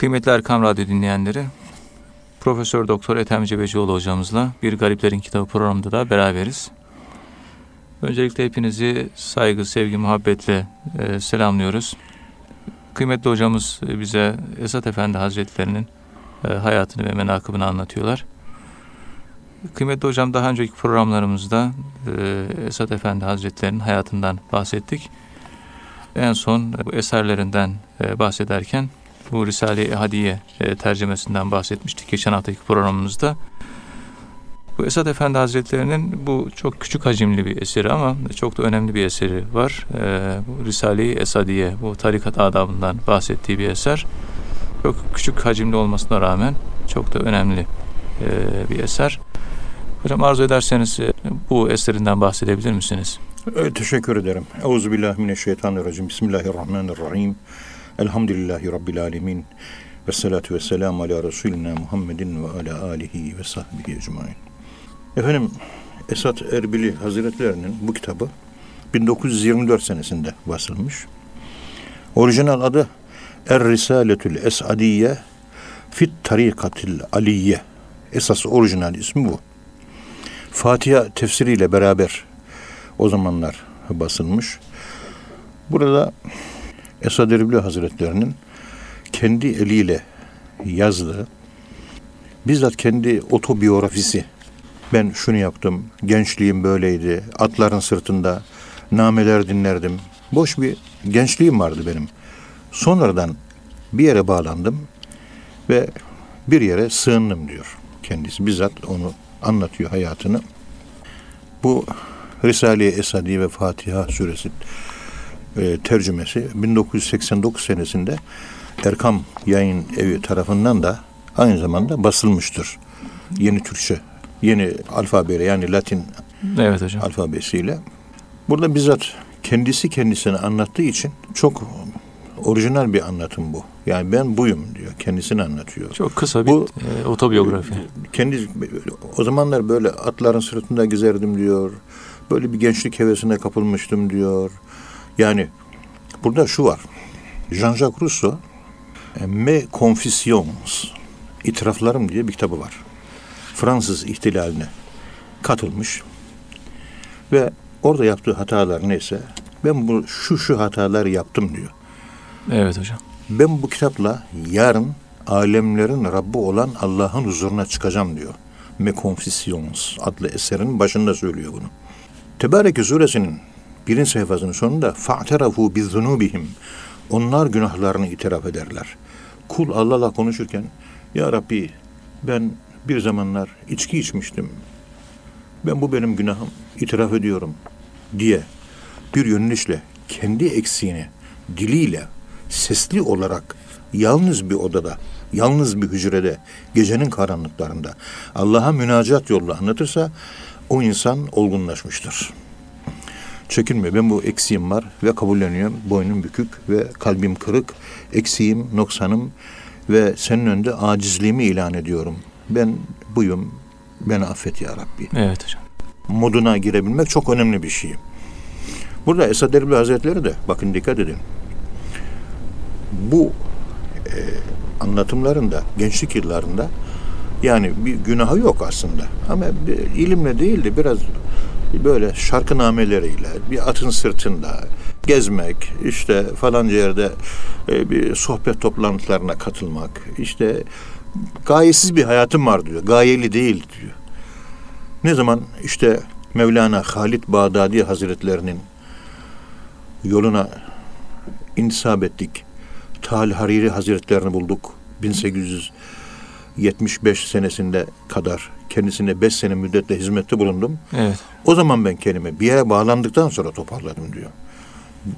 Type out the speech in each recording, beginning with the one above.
Kıymetli Erkam Radyo dinleyenleri, Profesör Doktor Ethem Cebecioğlu hocamızla Bir Gariplerin Kitabı programında da beraberiz. Öncelikle hepinizi saygı, sevgi, muhabbetle e, selamlıyoruz. Kıymetli hocamız bize Esat Efendi Hazretlerinin e, hayatını ve menakıbını anlatıyorlar. Kıymetli hocam daha önceki programlarımızda e, Esat Efendi Hazretlerinin hayatından bahsettik. En son bu eserlerinden e, bahsederken bu Risale-i Hadiye e, bahsetmiştik geçen haftaki programımızda. Bu Esad Efendi Hazretleri'nin bu çok küçük hacimli bir eseri ama çok da önemli bir eseri var. E, bu Risale-i Esadiye, bu tarikat adabından bahsettiği bir eser. Çok küçük hacimli olmasına rağmen çok da önemli e, bir eser. Hocam arzu ederseniz e, bu eserinden bahsedebilir misiniz? Evet, teşekkür ederim. Euzubillahimineşşeytanirracim. Bismillahirrahmanirrahim. Elhamdülillahi Rabbil alemin. Ve salatu ve selamu ala Resulina Muhammedin ve ala alihi ve sahbihi ecmain. Efendim, Esat Erbili Hazretlerinin bu kitabı 1924 senesinde basılmış. Orijinal adı Er Risaletül Esadiye Fit Tarikatil Aliye. Esas orijinal ismi bu. Fatiha tefsiriyle beraber o zamanlar basılmış. Burada Esad Erbil Hazretlerinin kendi eliyle yazdığı, bizzat kendi otobiyografisi. Ben şunu yaptım, gençliğim böyleydi, atların sırtında nameler dinlerdim. Boş bir gençliğim vardı benim. Sonradan bir yere bağlandım ve bir yere sığındım diyor kendisi. Bizzat onu anlatıyor hayatını. Bu Risale-i Esadi ve Fatiha suresi e, tercümesi 1989 senesinde Erkam Yayın Evi tarafından da aynı zamanda basılmıştır. Yeni Türkçe, yeni alfabeyle yani Latin evet hocam. alfabesiyle. Burada bizzat kendisi kendisini anlattığı için çok orijinal bir anlatım bu. Yani ben buyum diyor. Kendisini anlatıyor. Çok kısa bir bu, e, otobiyografi. Kendi o zamanlar böyle atların sırtında gezerdim diyor. Böyle bir gençlik hevesine kapılmıştım diyor. Yani burada şu var. Jean-Jacques Rousseau Me Confessions İtiraflarım diye bir kitabı var. Fransız ihtilaline katılmış ve orada yaptığı hatalar neyse ben bu şu şu hatalar yaptım diyor. Evet hocam. Ben bu kitapla yarın alemlerin Rabbi olan Allah'ın huzuruna çıkacağım diyor. Me Confessions adlı eserin başında söylüyor bunu. Tebareke suresinin birinci sayfasının sonunda fa'terafu bizzunubihim onlar günahlarını itiraf ederler. Kul Allah'la konuşurken ya Rabbi ben bir zamanlar içki içmiştim. Ben bu benim günahım itiraf ediyorum diye bir yönelişle kendi eksiğini diliyle sesli olarak yalnız bir odada, yalnız bir hücrede, gecenin karanlıklarında Allah'a münacat yolla anlatırsa o insan olgunlaşmıştır. Çekinme ben bu eksiğim var ve kabulleniyorum. Boynum bükük ve kalbim kırık. Eksiğim, noksanım ve senin önünde acizliğimi ilan ediyorum. Ben buyum. Beni affet ya Rabbi. Evet hocam. Moduna girebilmek çok önemli bir şey. Burada Esad Erbil Hazretleri de bakın dikkat edin. Bu e, anlatımlarında gençlik yıllarında yani bir günahı yok aslında. Ama ilimle değil de biraz böyle şarkı nameleriyle bir atın sırtında gezmek, işte falanca yerde e, bir sohbet toplantılarına katılmak, işte gayesiz bir hayatım var diyor. Gayeli değil diyor. Ne zaman işte Mevlana Halid Bağdadi Hazretlerinin yoluna intisap ettik. Tal Hariri Hazretlerini bulduk. 1875 senesinde kadar kendisine 5 sene müddetle hizmette bulundum. Evet. O zaman ben kendimi bir yere bağlandıktan sonra toparladım diyor.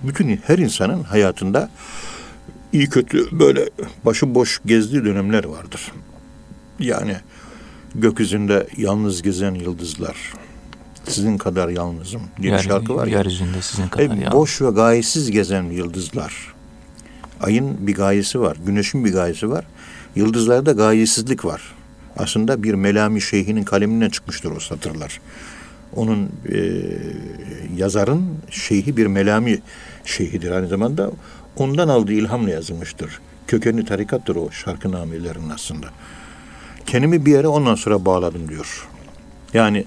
Bütün her insanın hayatında iyi kötü böyle başıboş gezdiği dönemler vardır. Yani gökyüzünde yalnız gezen yıldızlar, sizin kadar yalnızım diye Yer, bir şarkı var ya. Yeryüzünde sizin kadar e, yalnız. Boş ve gayesiz gezen yıldızlar. Ayın bir gayesi var, güneşin bir gayesi var. Yıldızlarda gayesizlik var. Aslında bir Melami Şeyhi'nin kaleminden çıkmıştır o satırlar. Onun e, yazarın şeyhi bir Melami şeyhidir aynı zamanda. Ondan aldığı ilhamla yazılmıştır. Kökenli tarikattır o şarkı namelerin aslında. Kendimi bir yere ondan sonra bağladım diyor. Yani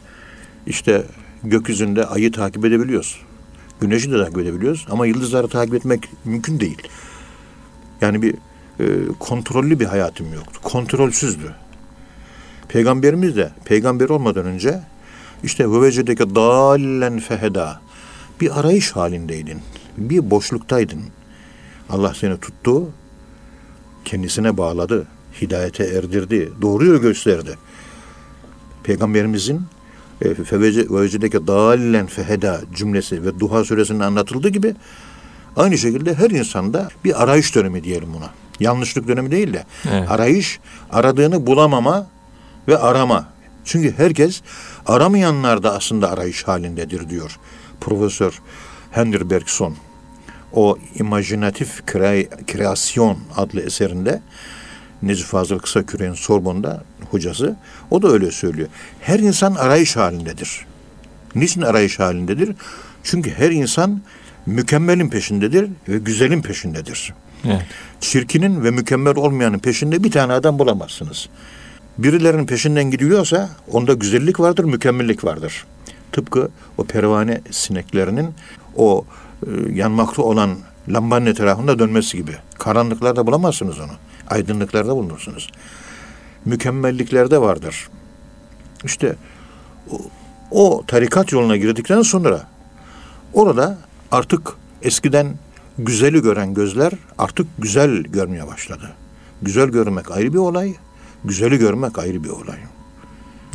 işte gökyüzünde ayı takip edebiliyoruz. Güneşi de takip edebiliyoruz ama yıldızları takip etmek mümkün değil. Yani bir e, kontrollü bir hayatım yoktu. Kontrolsüzdü. Peygamberimiz de peygamber olmadan önce işte ve vecedeke dallen feheda bir arayış halindeydin. Bir boşluktaydın. Allah seni tuttu, kendisine bağladı, hidayete erdirdi, doğru yol gösterdi. Peygamberimizin fevecedeke dallen feheda cümlesi ve Duha suresinde anlatıldığı gibi aynı şekilde her insanda bir arayış dönemi diyelim buna. Yanlışlık dönemi değil de Evet. arayış, aradığını bulamama ve arama. Çünkü herkes aramayanlar da aslında arayış halindedir diyor. Profesör Henry Bergson o imajinatif kre- kreasyon adlı eserinde Necip Fazıl Kısaküre'nin Sorbon'da hocası o da öyle söylüyor. Her insan arayış halindedir. Niçin arayış halindedir? Çünkü her insan mükemmelin peşindedir ve güzelin peşindedir. Evet. Çirkinin ve mükemmel olmayanın peşinde bir tane adam bulamazsınız. Birilerinin peşinden gidiyorsa onda güzellik vardır, mükemmellik vardır. Tıpkı o pervane sineklerinin o e, yanmakta olan lambanın etrafında dönmesi gibi. Karanlıklarda bulamazsınız onu. Aydınlıklarda bulunursunuz. Mükemmelliklerde vardır. İşte o, o tarikat yoluna girdikten sonra orada artık eskiden güzeli gören gözler artık güzel görmeye başladı. Güzel görmek ayrı bir olay, güzeli görmek ayrı bir olay.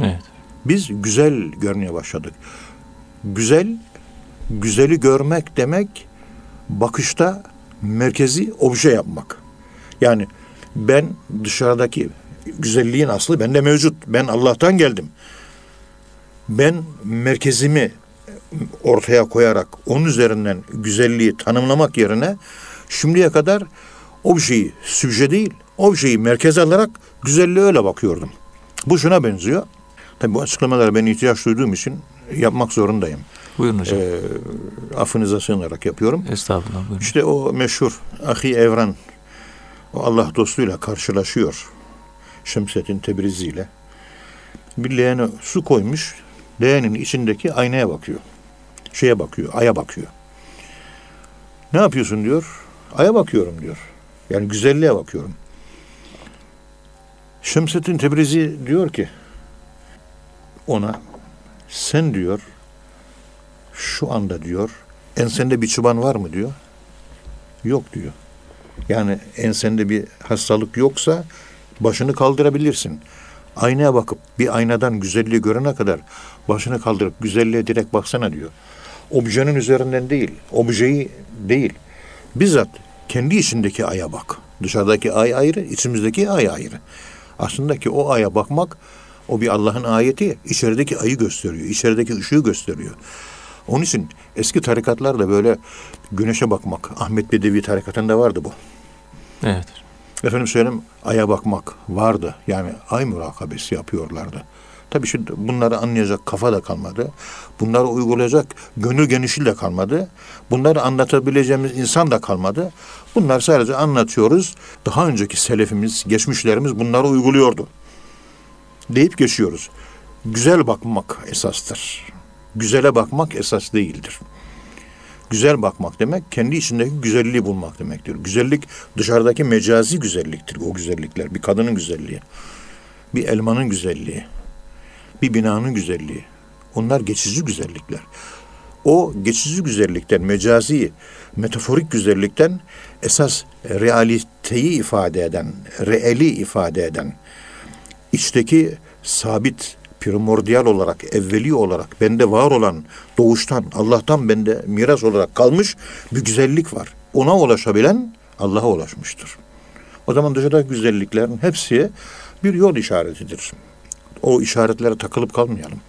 Evet. Biz güzel görmeye başladık. Güzel, güzeli görmek demek bakışta merkezi obje yapmak. Yani ben dışarıdaki güzelliğin aslı bende mevcut. Ben Allah'tan geldim. Ben merkezimi ortaya koyarak onun üzerinden güzelliği tanımlamak yerine şimdiye kadar objeyi sübje değil, objeyi merkez alarak güzelliğe öyle bakıyordum. Bu şuna benziyor. Tabii bu açıklamaları ben ihtiyaç duyduğum için yapmak zorundayım. Buyurun hocam. Ee, affınıza sığınarak yapıyorum. Estağfurullah. Buyurun. İşte o meşhur Ahi Evran o Allah dostuyla karşılaşıyor. Şemsettin Tebrizi ile. Bir leğene su koymuş. Leğenin içindeki aynaya bakıyor. Şeye bakıyor, aya bakıyor. Ne yapıyorsun diyor. Aya bakıyorum diyor. Yani güzelliğe bakıyorum. Şemsettin Tebrizi diyor ki ona sen diyor şu anda diyor ensende bir çıban var mı diyor. Yok diyor. Yani ensende bir hastalık yoksa başını kaldırabilirsin. Aynaya bakıp bir aynadan güzelliği görene kadar başını kaldırıp güzelliğe direkt baksana diyor. Objenin üzerinden değil, objeyi değil. Bizzat kendi içindeki aya bak. Dışarıdaki ay ayrı, içimizdeki ay ayrı. Aslında ki o aya bakmak o bir Allah'ın ayeti içerideki ayı gösteriyor. içerideki ışığı gösteriyor. Onun için eski tarikatlarda böyle güneşe bakmak, Ahmet Bedevi tarikatında vardı bu. Evet. Efendim söyleyeyim aya bakmak vardı. Yani ay murakabesi yapıyorlardı. Tabii şimdi bunları anlayacak kafa da kalmadı. Bunları uygulayacak gönül genişliği de kalmadı. Bunları anlatabileceğimiz insan da kalmadı. Bunlar sadece anlatıyoruz. Daha önceki selefimiz, geçmişlerimiz bunları uyguluyordu. Deyip geçiyoruz. Güzel bakmak esastır. Güzele bakmak esas değildir. Güzel bakmak demek kendi içindeki güzelliği bulmak demektir. Güzellik dışarıdaki mecazi güzelliktir o güzellikler. Bir kadının güzelliği, bir elmanın güzelliği, bir binanın güzelliği. Onlar geçici güzellikler. O geçici güzellikten, mecazi, metaforik güzellikten esas realiteyi ifade eden, reeli ifade eden, içteki sabit, primordial olarak, evveli olarak bende var olan doğuştan, Allah'tan bende miras olarak kalmış bir güzellik var. Ona ulaşabilen Allah'a ulaşmıştır. O zaman dışarıdaki güzelliklerin hepsi bir yol işaretidir. O işaretlere takılıp kalmayalım.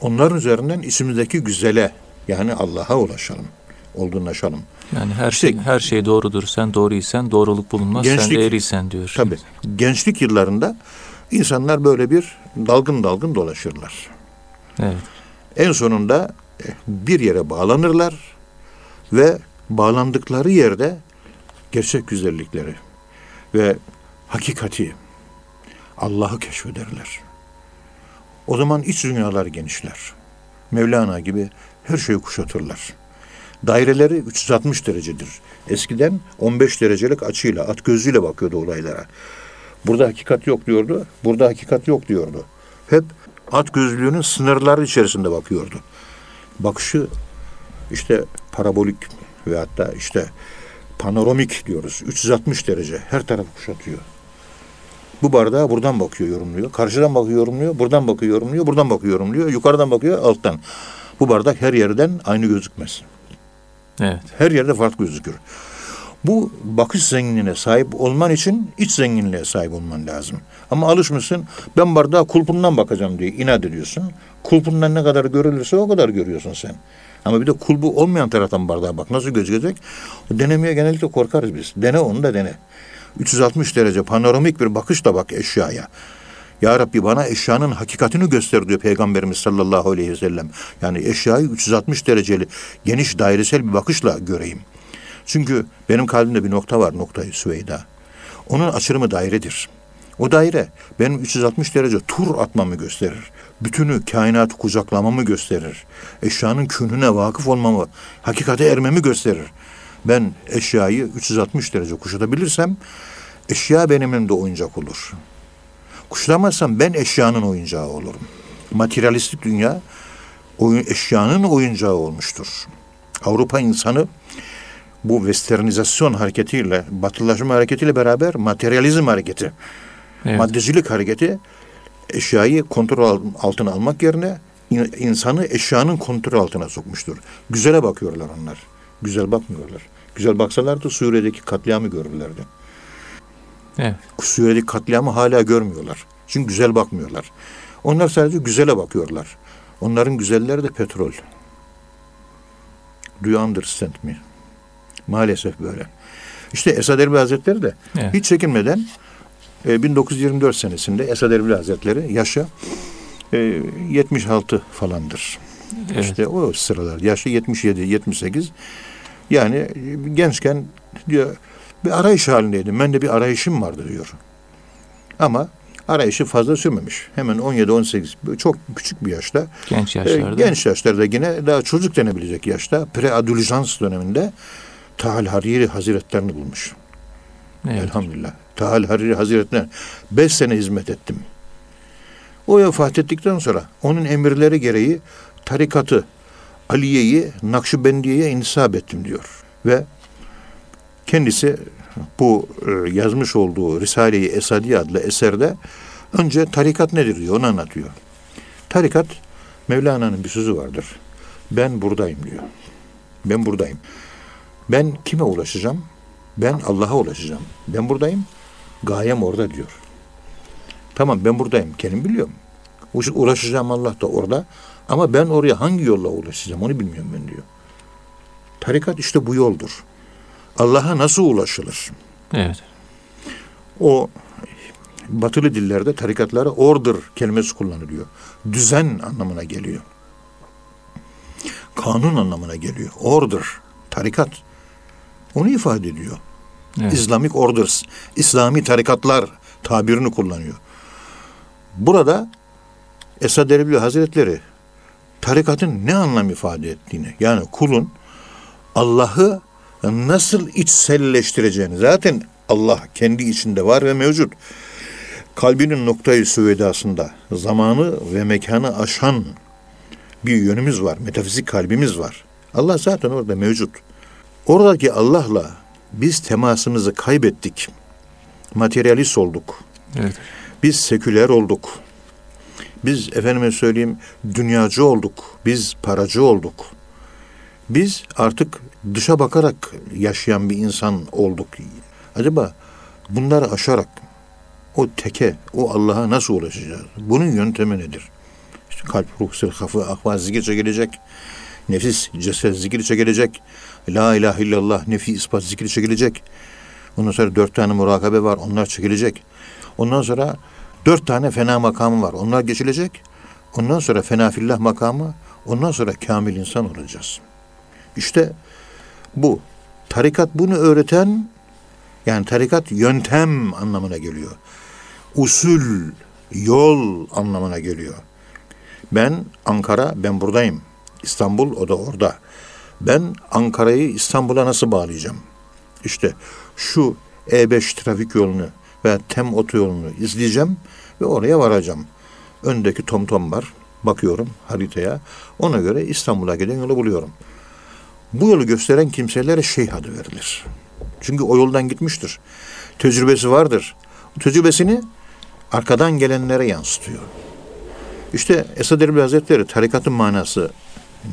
Onların üzerinden içimizdeki güzele yani Allah'a ulaşalım, olgunlaşalım. Yani her İşte- şey her şey doğrudur. Sen doğruysan doğruluk bulunmaz. sen Gençlik- de eğriysen diyor. Tabii gençlik yıllarında insanlar böyle bir dalgın dalgın dolaşırlar. Evet. En sonunda eh, bir yere bağlanırlar ve bağlandıkları yerde gerçek güzellikleri, ve hakikati, Allah'ı keşfederler. O zaman iç dünyalar genişler. Mevlana gibi her şeyi kuşatırlar. Daireleri 360 derecedir. Eskiden 15 derecelik açıyla, at gözüyle bakıyordu olaylara. Burada hakikat yok diyordu, burada hakikat yok diyordu. Hep at gözlüğünün sınırları içerisinde bakıyordu. Bakışı işte parabolik ve hatta işte panoramik diyoruz. 360 derece her tarafı kuşatıyor. Bu bardağa buradan bakıyor, yorumluyor. Karşıdan bakıyor, yorumluyor. Buradan bakıyor, yorumluyor. Buradan bakıyor, yorumluyor. Yukarıdan bakıyor, alttan. Bu bardak her yerden aynı gözükmez. Evet. Her yerde farklı gözükür. Bu bakış zenginliğine sahip olman için iç zenginliğe sahip olman lazım. Ama alışmışsın ben bardağa kulpundan bakacağım diye inat ediyorsun. Kulpundan ne kadar görülürse o kadar görüyorsun sen. Ama bir de kulbu olmayan taraftan bardağa bak. Nasıl gözükecek? Denemeye genellikle korkarız biz. Dene onu da dene. 360 derece panoramik bir bakışla bak eşyaya. Ya Rabbi bana eşyanın hakikatini göster diyor Peygamberimiz sallallahu aleyhi ve sellem. Yani eşyayı 360 dereceli geniş dairesel bir bakışla göreyim. Çünkü benim kalbimde bir nokta var noktayı Süveyda. Onun açılımı dairedir. O daire benim 360 derece tur atmamı gösterir. Bütünü kainatı kucaklamamı gösterir. Eşyanın künhüne vakıf olmamı, hakikate ermemi gösterir. Ben eşyayı 360 derece kuşatabilirsem eşya benim önümde oyuncak olur. Kuşlamazsam ben eşyanın oyuncağı olurum. Materyalistik dünya oyun, eşyanın oyuncağı olmuştur. Avrupa insanı bu westernizasyon hareketiyle, batılaşma hareketiyle beraber materyalizm hareketi, Evet. maddecilik hareketi eşyayı kontrol altına almak yerine in- insanı eşyanın kontrol altına sokmuştur. Güzele bakıyorlar onlar. Güzel bakmıyorlar. Güzel baksalardı Suriye'deki katliamı görürlerdi. Evet. Suriye'deki katliamı hala görmüyorlar. Çünkü güzel bakmıyorlar. Onlar sadece güzele bakıyorlar. Onların güzelleri de petrol. Do you understand me? Maalesef böyle. İşte Esad Erbil Hazretleri de Evet. hiç çekinmeden e, 1924 senesinde Esad Erbil Hazretleri yaşa e, 76 falandır. Evet. İşte o sıralar yaşı 77 78 yani e, gençken diyor bir arayış halindeydim. Ben de bir arayışım vardı diyor. Ama arayışı fazla sürmemiş. Hemen 17 18 çok küçük bir yaşta Genç e, yaşlarda. genç yaşlarda yine daha çocuk denebilecek yaşta preadolesans döneminde Tahal Hariri Hazretlerini bulmuş. Evet. Elhamdülillah. Tahal Hariri Hazretlerine beş sene hizmet ettim. O vefat ettikten sonra onun emirleri gereği tarikatı Aliye'yi Nakşibendiye'ye intisap ettim diyor. Ve kendisi bu e, yazmış olduğu Risale-i Esadiye adlı eserde önce tarikat nedir diyor onu anlatıyor. Tarikat Mevlana'nın bir sözü vardır. Ben buradayım diyor. Ben buradayım. Ben kime ulaşacağım? Ben Allah'a ulaşacağım. Ben buradayım. Gayem orada diyor. Tamam ben buradayım. Kendim biliyorum. Ulaşacağım Allah da orada. Ama ben oraya hangi yolla ulaşacağım onu bilmiyorum ben diyor. Tarikat işte bu yoldur. Allah'a nasıl ulaşılır? Evet. O batılı dillerde tarikatlara order kelimesi kullanılıyor. Düzen anlamına geliyor. Kanun anlamına geliyor. Order, tarikat. Onu ifade ediyor. Evet. Islamic Orders, İslami tarikatlar tabirini kullanıyor. Burada Esad Erbil Hazretleri tarikatın ne anlam ifade ettiğini, yani kulun Allah'ı nasıl içselleştireceğini, zaten Allah kendi içinde var ve mevcut. Kalbinin noktayı süvedasında zamanı ve mekanı aşan bir yönümüz var, metafizik kalbimiz var. Allah zaten orada mevcut. Oradaki Allah'la biz temasımızı kaybettik. Materyalist olduk. Evet. Biz seküler olduk. Biz efendime söyleyeyim dünyacı olduk. Biz paracı olduk. Biz artık dışa bakarak yaşayan bir insan olduk. Acaba bunları aşarak o teke, o Allah'a nasıl ulaşacağız? Bunun yöntemi nedir? İşte kalp, ruh, sır, kafa, akva zikir çekilecek. Nefis, ceset zikir çekilecek. La ilahe illallah, nefi, ispat zikir çekilecek. Ondan sonra dört tane murakabe var, onlar çekilecek. Ondan sonra dört tane fena makamı var, onlar geçilecek. Ondan sonra fena fillah makamı, ondan sonra kamil insan olacağız. İşte bu. Tarikat bunu öğreten, Yani tarikat yöntem anlamına geliyor. Usul, yol anlamına geliyor. Ben Ankara, ben buradayım. İstanbul, o da orada. Ben Ankara'yı İstanbul'a nasıl bağlayacağım? İşte şu E5 trafik yolunu veya TEM otoyolunu izleyeceğim ve oraya varacağım. Öndeki TomTom var. Bakıyorum haritaya. Ona göre İstanbul'a giden yolu buluyorum. Bu yolu gösteren kimselere şeyh adı verilir. Çünkü o yoldan gitmiştir. Tecrübesi vardır. Tecrübesini arkadan gelenlere yansıtıyor. İşte Esad Erbil Hazretleri tarikatın manası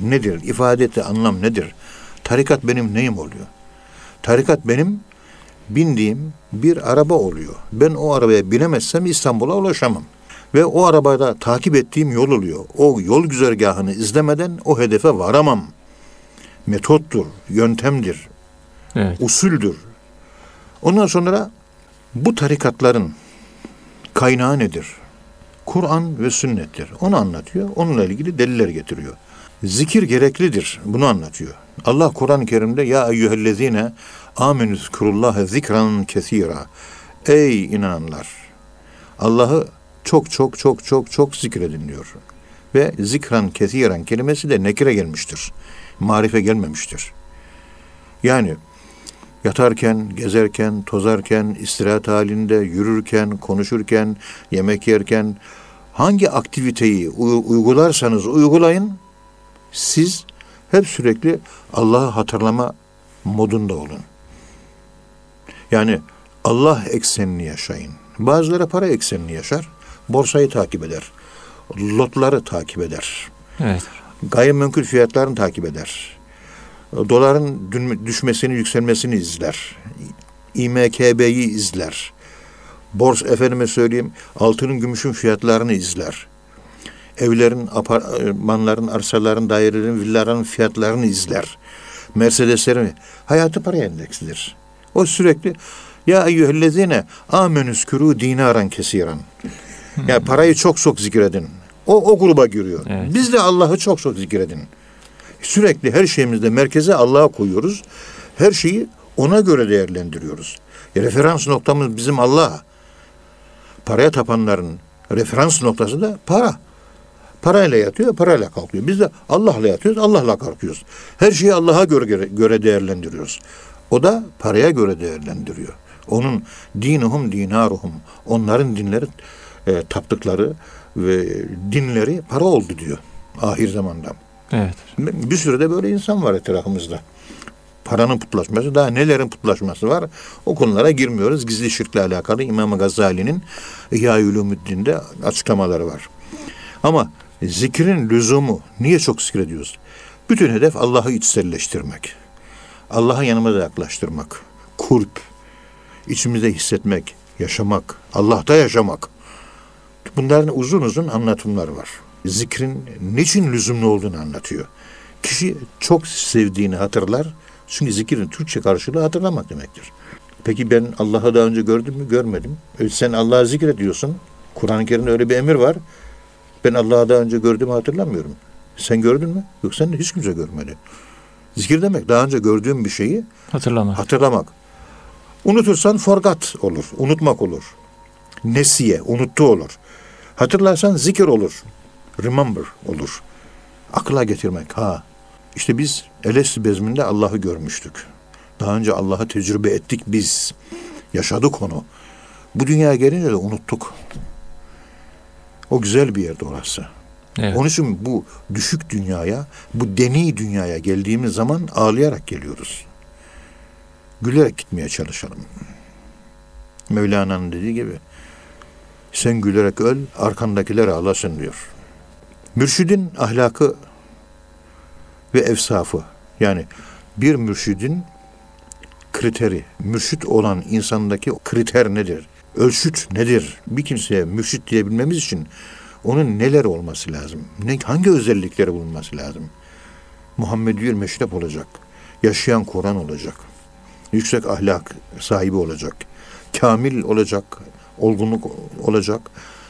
nedir? İfade ettiği anlam nedir? Tarikat benim neyim oluyor? Tarikat benim bindiğim bir araba oluyor. Ben o arabaya binemezsem İstanbul'a ulaşamam. Ve o arabada takip ettiğim yol oluyor. O yol güzergahını izlemeden o hedefe varamam. Metottur, yöntemdir, Evet. usuldür. Ondan sonra bu tarikatların kaynağı nedir? Kur'an ve sünnettir. Onu anlatıyor. Onunla ilgili deliller getiriyor. Zikir gereklidir. Bunu anlatıyor. Allah Kur'an-ı Kerim'de ya eyyühellezine amenü zikurullaha zikran kesira. Ey inananlar! Allah'ı çok çok çok çok çok zikredin diyor. Ve zikran kesiren kelimesi de nekire gelmiştir. Marife gelmemiştir. Yani yatarken, gezerken, tozarken, istirahat halinde, yürürken, konuşurken, yemek yerken hangi aktiviteyi uygularsanız uygulayın siz hep sürekli Allah'ı hatırlama modunda olun. Yani Allah eksenini yaşayın. Bazıları para eksenini yaşar. Borsayı takip eder. Lotları takip eder. Evet. Gayrimenkul fiyatlarını takip eder. Doların düşmesini, yükselmesini izler. İMKB'yi izler. Bors efendime söyleyeyim altının gümüşün fiyatlarını izler. Evlerin, apartmanların, arsaların, dairelerin, villaların fiyatlarını izler. Mercedeslerin hayatı para endeksidir. O sürekli ya eyyühellezine amenüskürü dinaran kesiran. Ya parayı çok çok zikredin. O o gruba giriyor. Evet. Biz de Allah'ı çok çok zikredin. Sürekli her şeyimizde merkeze Allah'a koyuyoruz. Her şeyi ona göre değerlendiriyoruz. E, referans noktamız bizim Allah. Paraya tapanların referans noktası da para. Parayla yatıyor, parayla kalkıyor. Biz de Allah'la yatıyoruz, Allah'la kalkıyoruz. Her şeyi Allah'a göre, göre değerlendiriyoruz. O da paraya göre değerlendiriyor. Onun dinuhum dinaruhum. Onların dinleri, e, taptıkları ve dinleri para oldu diyor ahir zamanda. Evet. Bir sürü de böyle insan var etrafımızda. Paranın putlaşması, daha nelerin putlaşması var. O konulara girmiyoruz. Gizli şirkle alakalı İmam Gazali'nin İhya-i Ulumuddin'de açıklamaları var. Ama zikrin lüzumu, niye çok zikrediyoruz? Bütün hedef Allah'ı içselleştirmek. Allah'a yanımıza yaklaştırmak. Kulp, içimizde hissetmek, yaşamak, Allah'ta yaşamak. Bunların uzun uzun anlatımları var. Zikrin niçin lüzumlu olduğunu anlatıyor. Kişi çok sevdiğini hatırlar. Çünkü zikrin Türkçe karşılığı hatırlamak demektir. Peki ben Allah'ı daha önce gördüm mü? Görmedim. E sen Allah'ı zikrediyorsun. Kur'an-ı Kerim'de öyle bir emir var. Ben Allah'ı daha önce gördüğümü hatırlamıyorum. Sen gördün mü? Yok sen hiç kimse görmedi. Zikir demek daha önce gördüğüm bir şeyi Hatırlama. hatırlamak. Unutursan forgat olur, unutmak olur. Nesiye, unuttu olur. Hatırlarsan zikir olur. Remember olur. Akla getirmek. Ha. İşte biz Elesti bezminde Allah'ı görmüştük. Daha önce Allah'ı tecrübe ettik biz. Yaşadık onu. Bu dünyaya gelince de unuttuk. O güzel bir yerdi orası. Evet. Onun için bu düşük dünyaya, bu deni dünyaya geldiğimiz zaman ağlayarak geliyoruz. Gülerek gitmeye çalışalım. Mevlana'nın dediği gibi sen gülerek öl, arkandakiler ağlasın diyor. Mürşidin ahlakı ve efsafı yani bir mürşidin kriteri, mürşit olan insandaki kriter nedir? Ölçüt nedir? Bir kimseye mürşit diyebilmemiz için onun neler olması lazım? Ne, hangi özellikleri bulunması lazım? Muhammediyül meşrep olacak. Yaşayan Kur'an olacak. Yüksek ahlak sahibi olacak. Kamil olacak. Olgunluk olacak.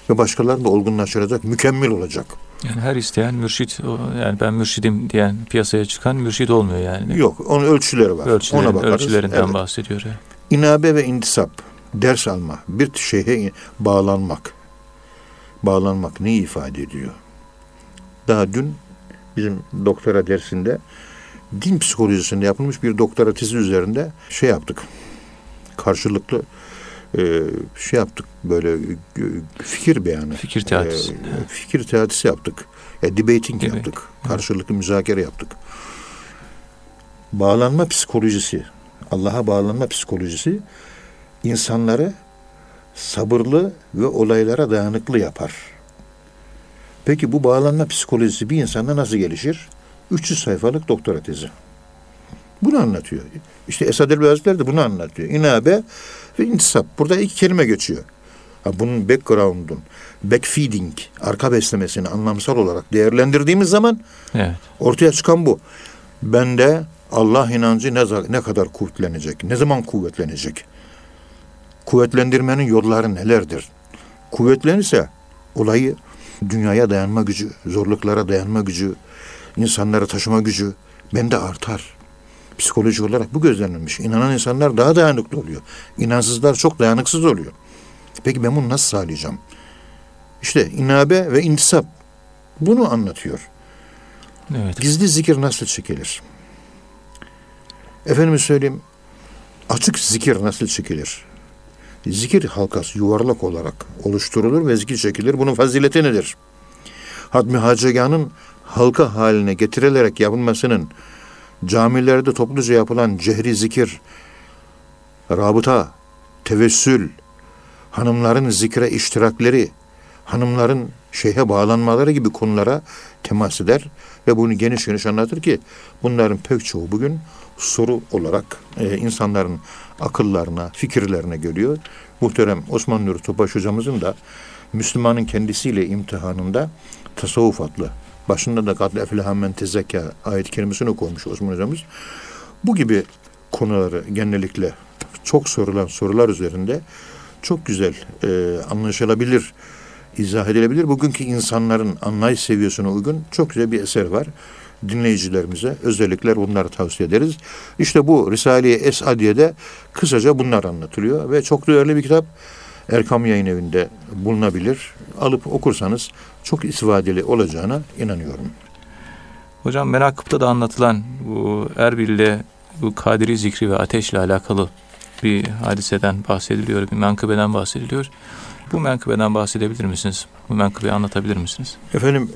Ve başkalarını da olgunlaştıracak. Mükemmel olacak. Yani her isteyen mürşit, yani ben mürşidim diyen piyasaya çıkan mürşit olmuyor yani. Yok. Onun ölçüleri var. Ona Ölçülerin, bakarız. ölçülerinden Evet. bahsediyor. yani. İnabe ve intisap, ders alma, bir şeye bağlanmak. Bağlanmak ne ifade ediyor? Daha dün bizim doktora dersinde din psikolojisinde yapılmış bir doktora tezi üzerinde şey yaptık. Karşılıklı e, şey yaptık böyle e, fikir beyanı. Fikir teatisi. E, fikir teatisi yaptık. Ya, debating Debate, yaptık. Karşılıklı müzakere yaptık. Bağlanma psikolojisi, Allah'a bağlanma psikolojisi insanları sabırlı ve olaylara dayanıklı yapar. Peki bu bağlanma psikolojisi bir insanda nasıl gelişir? 300 sayfalık doktora tezi. Bunu anlatıyor. İşte Esad Elbi Hazretleri de bunu anlatıyor. İnabe ve intisap. Burada iki kelime geçiyor. Ha, bunun background'un, backfeeding, arka beslemesini anlamsal olarak değerlendirdiğimiz zaman Evet. ortaya çıkan bu. Bende Allah inancı ne, ne kadar kuvvetlenecek? Ne zaman kuvvetlenecek? Kuvvetlendirmenin yolları nelerdir? Kuvvetlenirse olayı dünyaya dayanma gücü, zorluklara dayanma gücü, insanları taşıma gücü bende artar. Psikoloji olarak bu gözlenilmiş. İnanan insanlar daha dayanıklı oluyor. İnansızlar çok dayanıksız oluyor. Peki ben bunu nasıl sağlayacağım? İşte inabe ve intisap bunu anlatıyor. Evet. Gizli zikir nasıl çekilir? Efendime söyleyeyim, açık zikir nasıl çekilir? Zikir halkası yuvarlak olarak oluşturulur ve zikir çekilir. Bunun fazileti nedir? Hatmi Hacegan'ın halka haline getirilerek yapılmasının camilerde topluca yapılan cehri zikir, rabıta, tevessül, hanımların zikre iştirakleri, hanımların şeyhe bağlanmaları gibi konulara temas eder ve bunu geniş geniş anlatır ki bunların pek çoğu bugün soru olarak e, insanların akıllarına, fikirlerine geliyor. Muhterem Osman Nuri Topaş hocamızın da Müslümanın kendisiyle imtihanında tasavvuf adlı başında da kadle efleha men tezekka ayet kelimesini koymuş Osman hocamız. Bu gibi konuları genellikle çok sorulan sorular üzerinde çok güzel e, anlaşılabilir, izah edilebilir. Bugünkü insanların anlayış seviyesine uygun çok güzel bir eser var. Dinleyicilerimize özellikle bunları tavsiye ederiz. İşte bu Risale-i Esadiye'de kısaca bunlar anlatılıyor ve çok değerli bir kitap. Erkam Yayın Evi'nde bulunabilir. Alıp okursanız çok istifadeli olacağına inanıyorum. Hocam Menakıp'ta da anlatılan bu Erbil'de bu Kadiri zikri ve ateşle alakalı bir hadiseden bahsediliyor, bir menkıbeden bahsediliyor. Bu menkıbeden bahsedebilir misiniz? Bu menkıbeyi anlatabilir misiniz? Efendim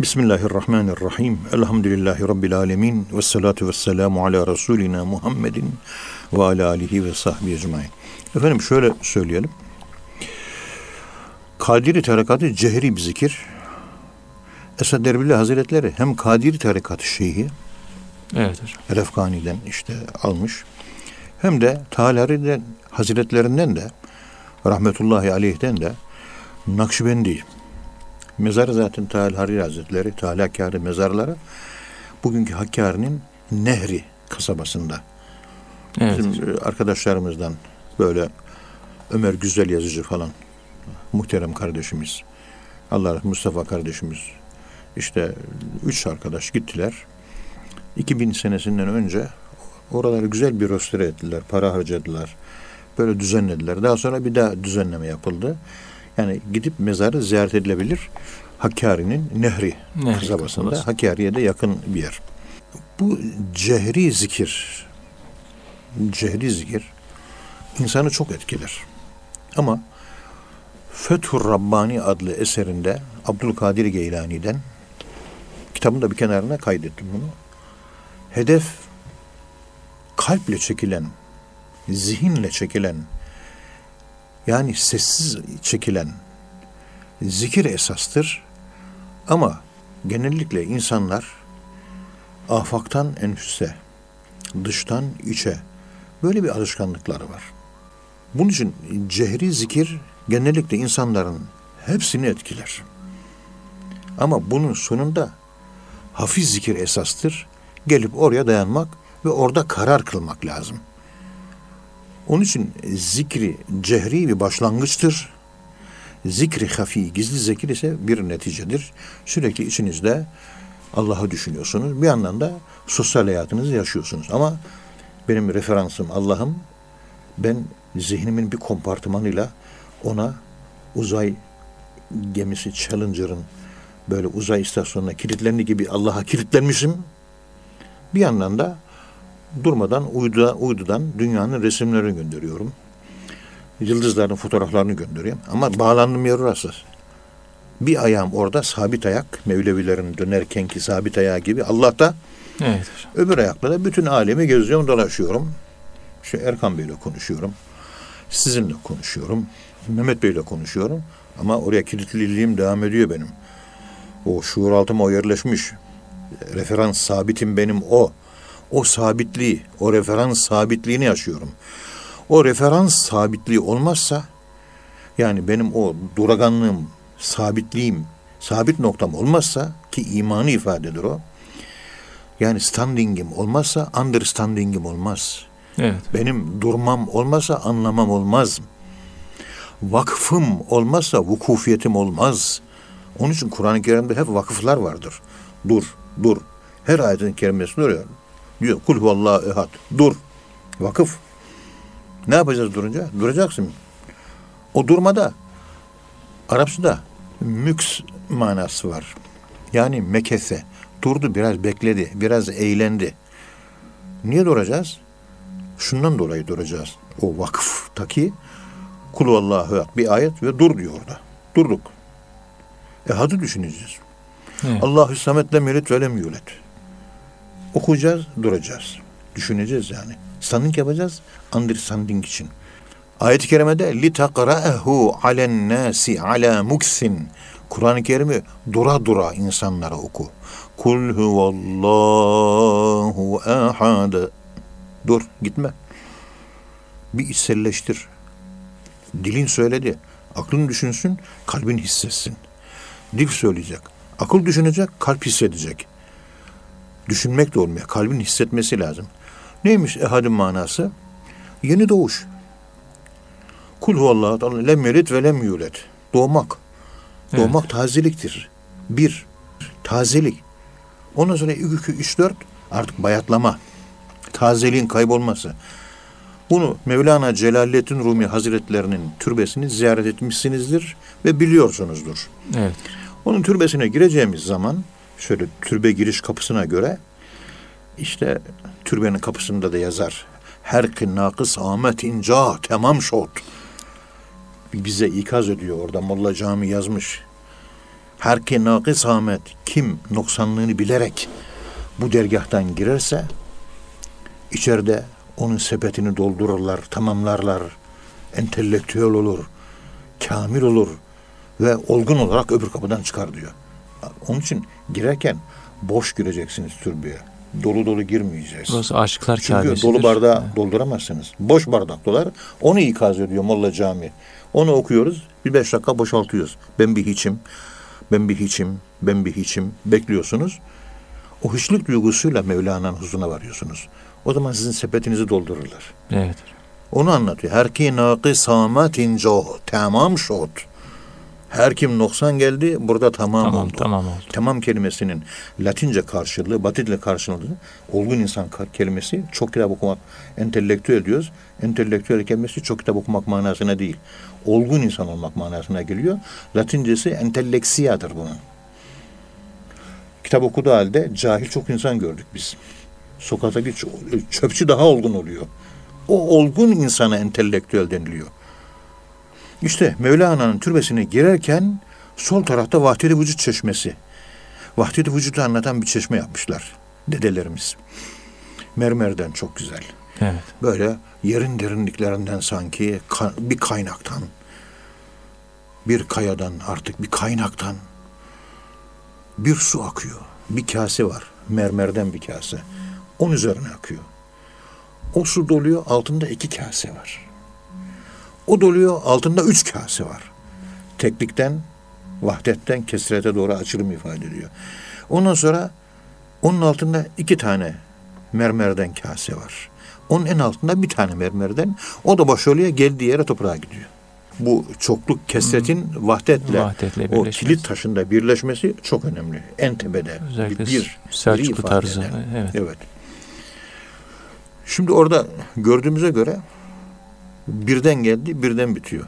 Bismillahirrahmanirrahim. Elhamdülillahi Rabbil alemin. Ve salatu ve selamu ala Resulina Muhammedin ve ala alihi ve sahbihi ecmain. Efendim şöyle söyleyelim. Kadiri tarikatı cehri bir zikir. Esad Erbil Hazretleri hem Kadiri tarikatı şeyhi Evet hocam. Elefgani'den işte almış. Hem de Talari'den Hazretlerinden de rahmetullahi aleyhden de Nakşibendi mezarı zaten Tahal Hariri Hazretleri Tahal Hakkari mezarları bugünkü Hakkari'nin Nehri kasabasında. Evet. Bizim e, arkadaşlarımızdan böyle Ömer Güzel yazıcı falan muhterem kardeşimiz Allah Mustafa kardeşimiz işte üç arkadaş gittiler. 2000 senesinden önce oraları güzel bir röstore ettiler. Para harcadılar. Böyle düzenlediler. Daha sonra bir daha düzenleme yapıldı. Yani gidip mezarı ziyaret edilebilir. Hakkari'nin Nehri, Nehri kasabasında. kasabası. Hakkari'ye de yakın bir yer. Bu cehri zikir, cehri zikir insanı çok etkiler. Ama Fethur Rabbani adlı eserinde Abdülkadir Geylani'den kitabın da bir kenarına kaydettim bunu. Hedef kalple çekilen, zihinle çekilen, yani sessiz çekilen zikir esastır. Ama genellikle insanlar afaktan enfüse, dıştan içe böyle bir alışkanlıkları var. Bunun için cehri zikir genellikle insanların hepsini etkiler. Ama bunun sonunda hafif zikir esastır. Gelip oraya dayanmak ve orada karar kılmak lazım. Onun için zikri cehri bir başlangıçtır. Zikri hafi, gizli zikir ise bir neticedir. Sürekli içinizde Allah'ı düşünüyorsunuz. Bir yandan da sosyal hayatınızı yaşıyorsunuz. Ama benim referansım Allah'ım, Ben zihnimin bir kompartımanıyla ona uzay gemisi Challenger'ın böyle uzay istasyonuna kilitlendiği gibi Allah'a kilitlenmişim. Bir yandan da durmadan uyduda, uydudan dünyanın resimlerini gönderiyorum. Yıldızların fotoğraflarını gönderiyorum. Ama bağlandığım yer orası. Bir ayağım orada sabit ayak, Mevlevilerin dönerkenki sabit ayağı gibi. Allah'ta Evet hocam. öbür ayakla da bütün alemi geziyorum, dolaşıyorum. İşte Erkan Bey'le konuşuyorum. Sizinle konuşuyorum. Mehmet Bey'le konuşuyorum. Ama oraya kilitliliğim devam ediyor benim. O şuur altıma o yerleşmiş. Referans sabitim benim o. O sabitliği, o referans sabitliğini yaşıyorum. O referans sabitliği olmazsa yani benim o duraganlığım, sabitliğim, sabit noktam olmazsa ki imanı ifade eder o. Yani standing'im olmazsa understanding'im olmaz. Evet. Benim durmam olmazsa anlamam olmaz. Vakfım olmazsa vukufiyetim olmaz. Onun için Kur'an-ı Kerim'de hep vakıflar vardır. Dur, dur. Her ayetin kerimesinde öyle. Diyor kul huvallahu ehad. Dur. Vakıf. Ne yapacağız durunca? Duracaksın. O durmada Arapçada müks manası var. Yani mekese. Durdu biraz bekledi. Biraz eğlendi. Niye duracağız? Şundan dolayı duracağız. O vakıftaki kul Allahu ehad bir ayet ve dur diyor orada. Durduk. Ehad'ı düşüneceğiz. Allahü samet lem yelit ve lem yulet. Okuyacağız, duracağız. Düşüneceğiz yani. Standing yapacağız, understanding için. Ayet-i kerimede li takra'ehu alen nasi ala muksin. Kur'an-ı Kerim'i dura dura insanlara oku. Kul huvallahu ahad. Dur, gitme. Bir içselleştir. Dilin söyledi. Aklın düşünsün, kalbin hissetsin. Dil söyleyecek. Akıl düşünecek, kalp hissedecek. Düşünmek de olmuyor. Kalbin hissetmesi lazım. Neymiş ehadin manası? Yeni doğuş. Kul huvallahu lem yelit ve lem yulet. Doğmak. Evet. Doğmak tazeliktir. Bir, tazelik. Ondan sonra iki, iki, üç, dört artık bayatlama. Tazeliğin kaybolması. Bunu Mevlana Celaleddin Rumi Hazretlerinin türbesini ziyaret etmişsinizdir ve biliyorsunuzdur. Evet. Onun türbesine gireceğimiz zaman şöyle türbe giriş kapısına göre işte türbenin kapısında da yazar. Her ki nakıs amet inca tamam şot. Bize ikaz ediyor orada Molla Cami yazmış. Her ki nakıs amet kim noksanlığını bilerek bu dergahtan girerse içeride onun sepetini doldururlar, tamamlarlar. Entelektüel olur, kamil olur ve olgun olarak öbür kapıdan çıkar diyor. Onun için girerken boş gireceksiniz türbeye. Dolu dolu girmeyeceğiz. Burası aşıklar Çünkü Kabe'sidir. dolu bardağı dolduramazsınız. Boş bardak dolar. Onu ikaz ediyor Molla Cami. Onu okuyoruz. Bir beş dakika boşaltıyoruz. Ben bir hiçim. Ben bir hiçim. Ben bir hiçim. Bekliyorsunuz. O hiçlik duygusuyla Mevlana'nın huzuruna varıyorsunuz. O zaman sizin sepetinizi doldururlar. Evet. Onu anlatıyor. Her ki nakısametin coh. Tamam şot. Her kim noksan geldi burada tamam, Tamam oldu. tamam oldu. Tamam kelimesinin Latince karşılığı, Batidle karşılığı olgun insan kelimesi çok kitap okumak, entelektüel diyoruz. Entelektüel kelimesi çok kitap okumak manasına değil. Olgun insan olmak manasına geliyor. Latincesi entelleksiyadır bunun. Kitap okuduğu halde cahil çok insan gördük biz. Sokaktaki çö- çöpçü daha olgun oluyor. O olgun insana entelektüel deniliyor. İşte Mevlana'nın türbesine girerken sol tarafta Vahdeti Vücut Çeşmesi. Vahdeti Vücud'u anlatan bir çeşme yapmışlar dedelerimiz. Mermerden çok güzel. Evet. Böyle yerin derinliklerinden sanki bir kaynaktan, bir kayadan artık bir kaynaktan bir su akıyor. Bir kase var. Mermerden bir kase. Onun üzerine akıyor. O su doluyor, altında iki kase var. O doluyor, altında üç kase var. Teklikten, vahdetten kesrete doğru açılım ifade ediyor. Ondan sonra onun altında iki tane mermerden kase var. Onun en altında bir tane mermerden. O da boşalıyor, geldiği yere toprağa gidiyor. Bu çokluk kesretin vahdetle, Vahdetle o kilit taşında birleşmesi çok önemli. En tepede. Özellikle bir, Selçuklu tarzı. Evet. Evet. Şimdi orada gördüğümüze göre birden geldi, birden bitiyor.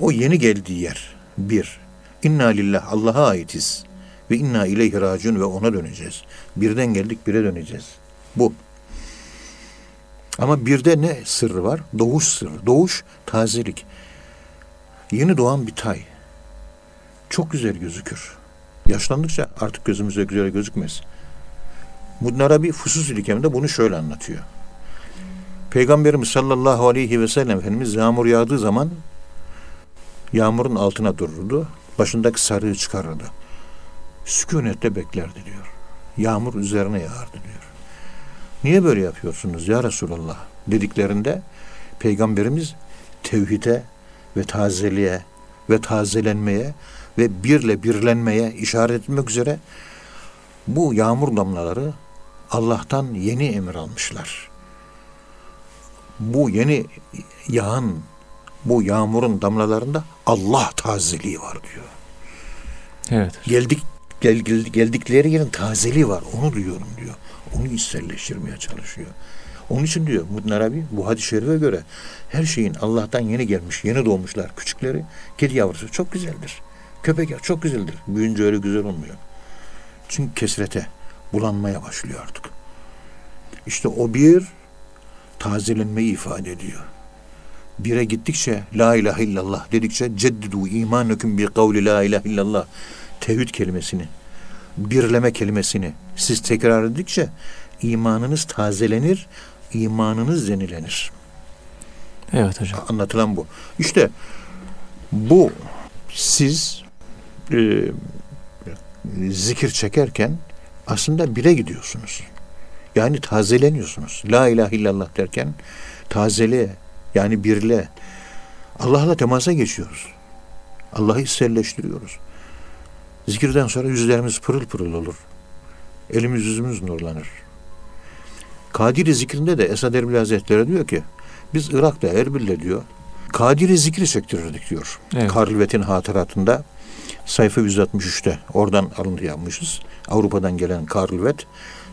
O yeni geldiği yer bir. İnna lillah Allah'a aitiz ve inna ileyhi raciun ve ona döneceğiz. Birden geldik, bire döneceğiz. Bu. Ama birde ne sırrı var? Doğuş sırrı. Doğuş tazelik. Yeni doğan bir tay. Çok güzel gözükür. Yaşlandıkça artık gözümüze güzel gözükmez. Mudn Arabi Fusus İlkem'de bunu şöyle anlatıyor. Peygamberimiz sallallahu aleyhi ve sellem Efendimiz yağmur yağdığı zaman yağmurun altına dururdu. Başındaki sarığı çıkarırdı. Sükunette beklerdi diyor. Yağmur üzerine yağardı diyor. Niye böyle yapıyorsunuz ya Resulallah dediklerinde Peygamberimiz tevhide ve tazeliğe ve tazelenmeye ve birle birlenmeye işaret etmek üzere bu yağmur damlaları Allah'tan yeni emir almışlar. Bu yeni yağan bu yağmurun damlalarında Allah tazeliği var diyor. Evet. Geldik gel, gel- geldikleri yerin tazeliği var. Onu duyuyorum diyor. Onu içselleştirmeye çalışıyor. Onun için diyor Mudin Arabi bu hadis-i şerife göre her şeyin Allah'tan yeni gelmiş, yeni doğmuşlar. Küçükleri, kedi yavrusu çok güzeldir. Köpek yavrusu çok güzeldir. Büyünce öyle güzel olmuyor. Çünkü kesrete, bulanmaya başlıyor artık. İşte o bir tazelenmeyi ifade ediyor. Bire gittikçe la ilahe illallah dedikçe ceddidu imanüküm bi kavli la ilahe illallah tevhid kelimesini birleme kelimesini siz tekrar edikçe imanınız tazelenir, imanınız yenilenir. Evet hocam. Anlatılan bu. İşte bu siz e, zikir çekerken aslında bire gidiyorsunuz. Yani tazeleniyorsunuz. La ilahe illallah derken tazeliğe yani birle Allah'la temasa geçiyoruz. Allah'ı hisselleştiriyoruz. Zikirden sonra yüzlerimiz pırıl pırıl olur. Elimiz yüzümüz nurlanır. Kadiri zikrinde de Esad Erbil Hazretleri diyor ki biz Irak'ta Erbil'de diyor Kadiri zikri çektirirdik diyor. Evet. Karlvet'in hatıratında sayfa 163'te oradan alıntı yapmışız. Avrupa'dan gelen Karlvet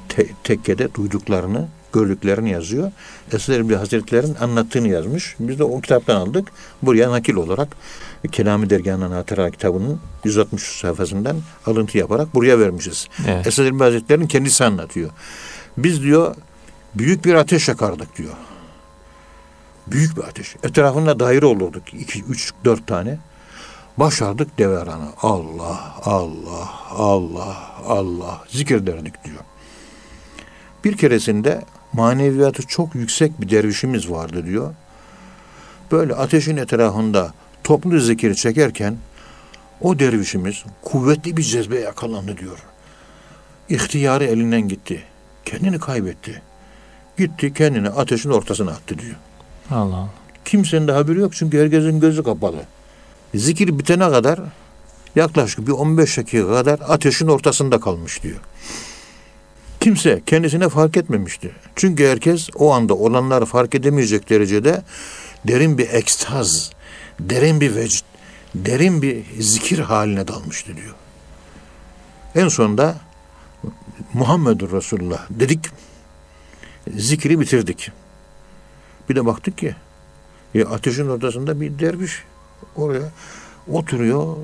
te- tekkede duyduklarını, gördüklerini yazıyor. Esad Erbil Hazretleri'nin anlattığını yazmış. Biz de o kitaptan aldık. Buraya nakil olarak Kelami Dergahı'nın hatıra kitabının 163 sayfasından alıntı yaparak buraya vermişiz. Evet. Esad Erbil Hazretleri'nin kendisi anlatıyor. Biz diyor büyük bir ateş yakardık diyor. Büyük bir ateş. Etrafında daire olurduk. iki, üç, dört tane. Başardık deveranı. Allah, Allah, Allah, Allah. Zikir derdik diyor. Bir keresinde maneviyatı çok yüksek bir dervişimiz vardı diyor. Böyle ateşin etrafında toplu zikir çekerken o dervişimiz kuvvetli bir cezbe yakalandı diyor. İhtiyarı elinden gitti. Kendini kaybetti. Gitti kendini ateşin ortasına attı diyor. Allah Allah. Kimsenin de haberi yok çünkü herkesin gözü kapalı. Zikir bitene kadar yaklaşık bir 15 dakika kadar ateşin ortasında kalmış diyor. Kimse kendisine fark etmemişti. Çünkü herkes o anda olanları fark edemeyecek derecede derin bir ekstaz, derin bir vecd, derin bir zikir haline dalmıştı diyor. En sonunda Muhammedur Resulullah dedik, zikri bitirdik. Bir de baktık ki e, ateşin ortasında bir derviş oraya oturuyor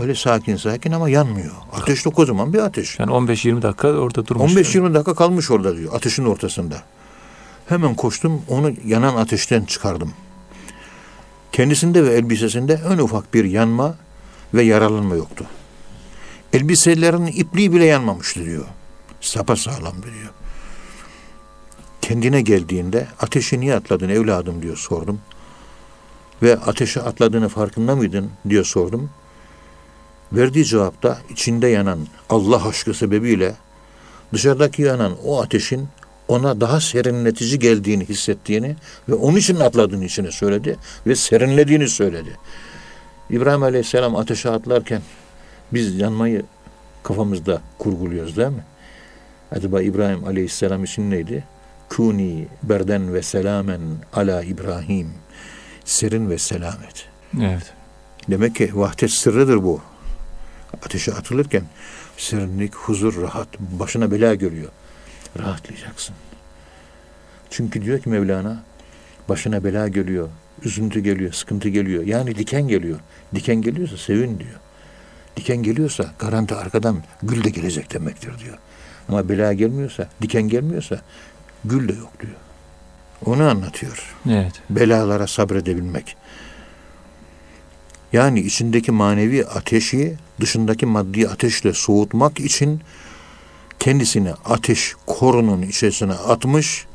öyle sakin sakin ama yanmıyor. Ateş de kocaman bir ateş. Yani 15-20 dakika orada durmuş. 15-20 dakika kalmış orada diyor ateşin ortasında. Hemen koştum onu yanan ateşten çıkardım. Kendisinde ve elbisesinde en ufak bir yanma ve yaralanma yoktu. Elbiselerinin ipliği bile yanmamıştı diyor. Sapa sağlam diyor. Kendine geldiğinde ateşi niye atladın evladım diyor sordum. Ve ateşe atladığını farkında mıydın diyor sordum. Verdiği cevapta içinde yanan Allah aşkı sebebiyle dışarıdaki yanan o ateşin ona daha serinletici geldiğini hissettiğini ve onun için atladığını içine söyledi ve serinlediğini söyledi. İbrahim Aleyhisselam ateşe atlarken biz yanmayı kafamızda kurguluyoruz değil mi? Acaba İbrahim Aleyhisselam için neydi? Kuni berden ve selamen ala İbrahim. Serin ve selamet. Evet. Demek ki vahdet sırrıdır bu. Ateşe atılırken serinlik, huzur, rahat, başına bela görüyor. Rahatlayacaksın. Çünkü diyor ki Mevlana, Başına bela geliyor, üzüntü geliyor, sıkıntı geliyor. Yani diken geliyor. Diken geliyorsa sevin diyor. Diken geliyorsa garanti arkadan gül de gelecek demektir diyor. Ama bela gelmiyorsa, diken gelmiyorsa gül de yok diyor. Onu anlatıyor. Evet. Belalara sabredebilmek. Yani içindeki manevi ateşi dışındaki maddi ateşle soğutmak için kendisini ateş korunun içerisine atmış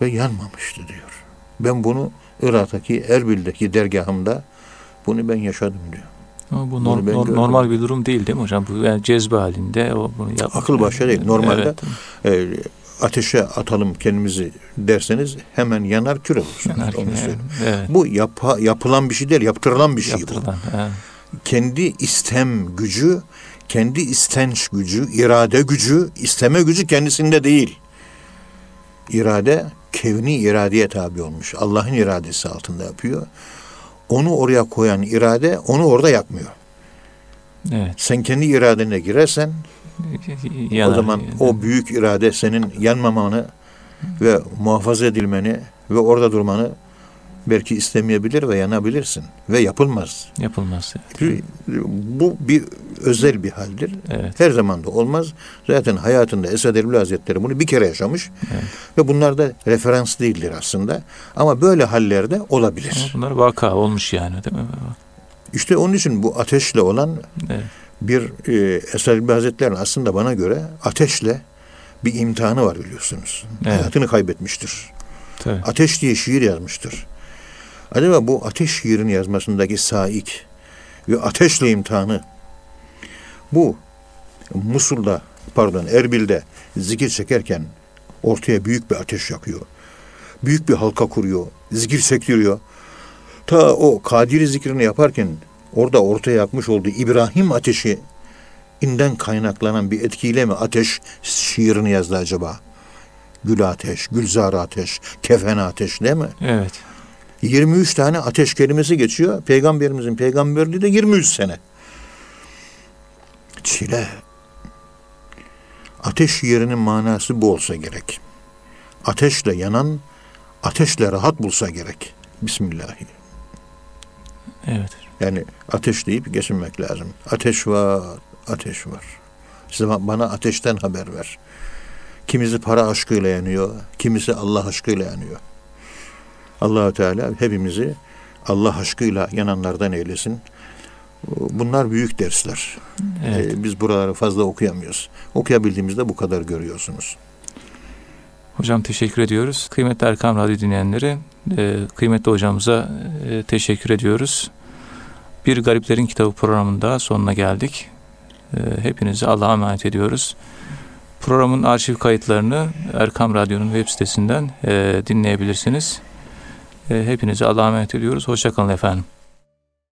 ve yanmamıştı diyor. Ben bunu Irak'taki Erbil'deki dergahımda bunu ben yaşadım diyor. Ama bu nor- nor- gördüm. normal bir durum değil değil mi hocam? Bu yani cezbe halinde o bunu yapmak. Akıl başa değil. Normalde Evet. e, ateşe atalım kendimizi derseniz hemen yanar kül olursunuz. Yanar Onu söyleyeyim. evet. Bu yapa- yapılan bir şey değil, yaptırılan bir şey bu. Yaptırılan. evet. kendi istem gücü, kendi istenç gücü, irade gücü, isteme gücü kendisinde değil. İrade kevni iradeye tabi olmuş. Allah'ın iradesi altında yapıyor. Onu oraya koyan irade onu orada yapmıyor. Evet. Sen kendi iradene girersen Yanar. o zaman o büyük irade senin yanmamanı ve muhafaza edilmeni ve orada durmanı belki istemeyebilir ve yanabilirsin ve yapılmaz. yapılmaz. Bu bir özel bir haldir. Evet. Her zaman da olmaz. Zaten hayatında Esad Erbil Hazretleri bunu bir kere yaşamış. Evet. Ve bunlar da referans değildir aslında. Ama böyle hallerde olabilir. Bunlar vaka olmuş yani değil mi? İşte onun için bu ateşle olan Evet. Bir e, Esad Erbil Hazretleri'nin aslında bana göre ateşle bir imtihanı var biliyorsunuz. Evet. Hayatını kaybetmiştir. Tabii. Ateş diye şiir yazmıştır. Acaba bu ateş şiirini yazmasındaki saik ve ateşle imtihanı bu Musul'da pardon Erbil'de zikir çekerken ortaya büyük bir ateş yakıyor. Büyük bir halka kuruyor. Zikir çektiriyor. Ta o Kadiri zikrini yaparken orada ortaya yakmış olduğu İbrahim ateşi inden kaynaklanan bir etkiyle mi ateş şiirini yazdı acaba? Gül ateş, gülzar ateş, kefen ateş değil mi? Evet. 23 tane ateş kelimesi geçiyor. Peygamberimizin peygamberliği de 23 sene. Çile. Ateş yerinin manası bu olsa gerek. Ateşle yanan, ateşle rahat bulsa gerek. Bismillahi. Evet. Yani ateş deyip geçinmek lazım. Ateş var, ateş var. Size bana ateşten haber ver. Kimisi para aşkıyla yanıyor, kimisi Allah aşkıyla yanıyor. Allahu Teala hepimizi Allah aşkıyla yananlardan eylesin. Bunlar büyük dersler. Evet. Ee, biz buraları fazla okuyamıyoruz. Okuyabildiğimizde bu kadar görüyorsunuz. Hocam teşekkür ediyoruz. Kıymetli Erkam Radyo dinleyenleri, e, kıymetli hocamıza e, teşekkür ediyoruz. Bir Gariplerin Kitabı programında sonuna geldik. E, hepinizi Allah'a emanet ediyoruz. Programın arşiv kayıtlarını Erkam Radyo'nun web sitesinden e, dinleyebilirsiniz. E, hepinizi Allah'a emanet ediyoruz. Hoşçakalın efendim.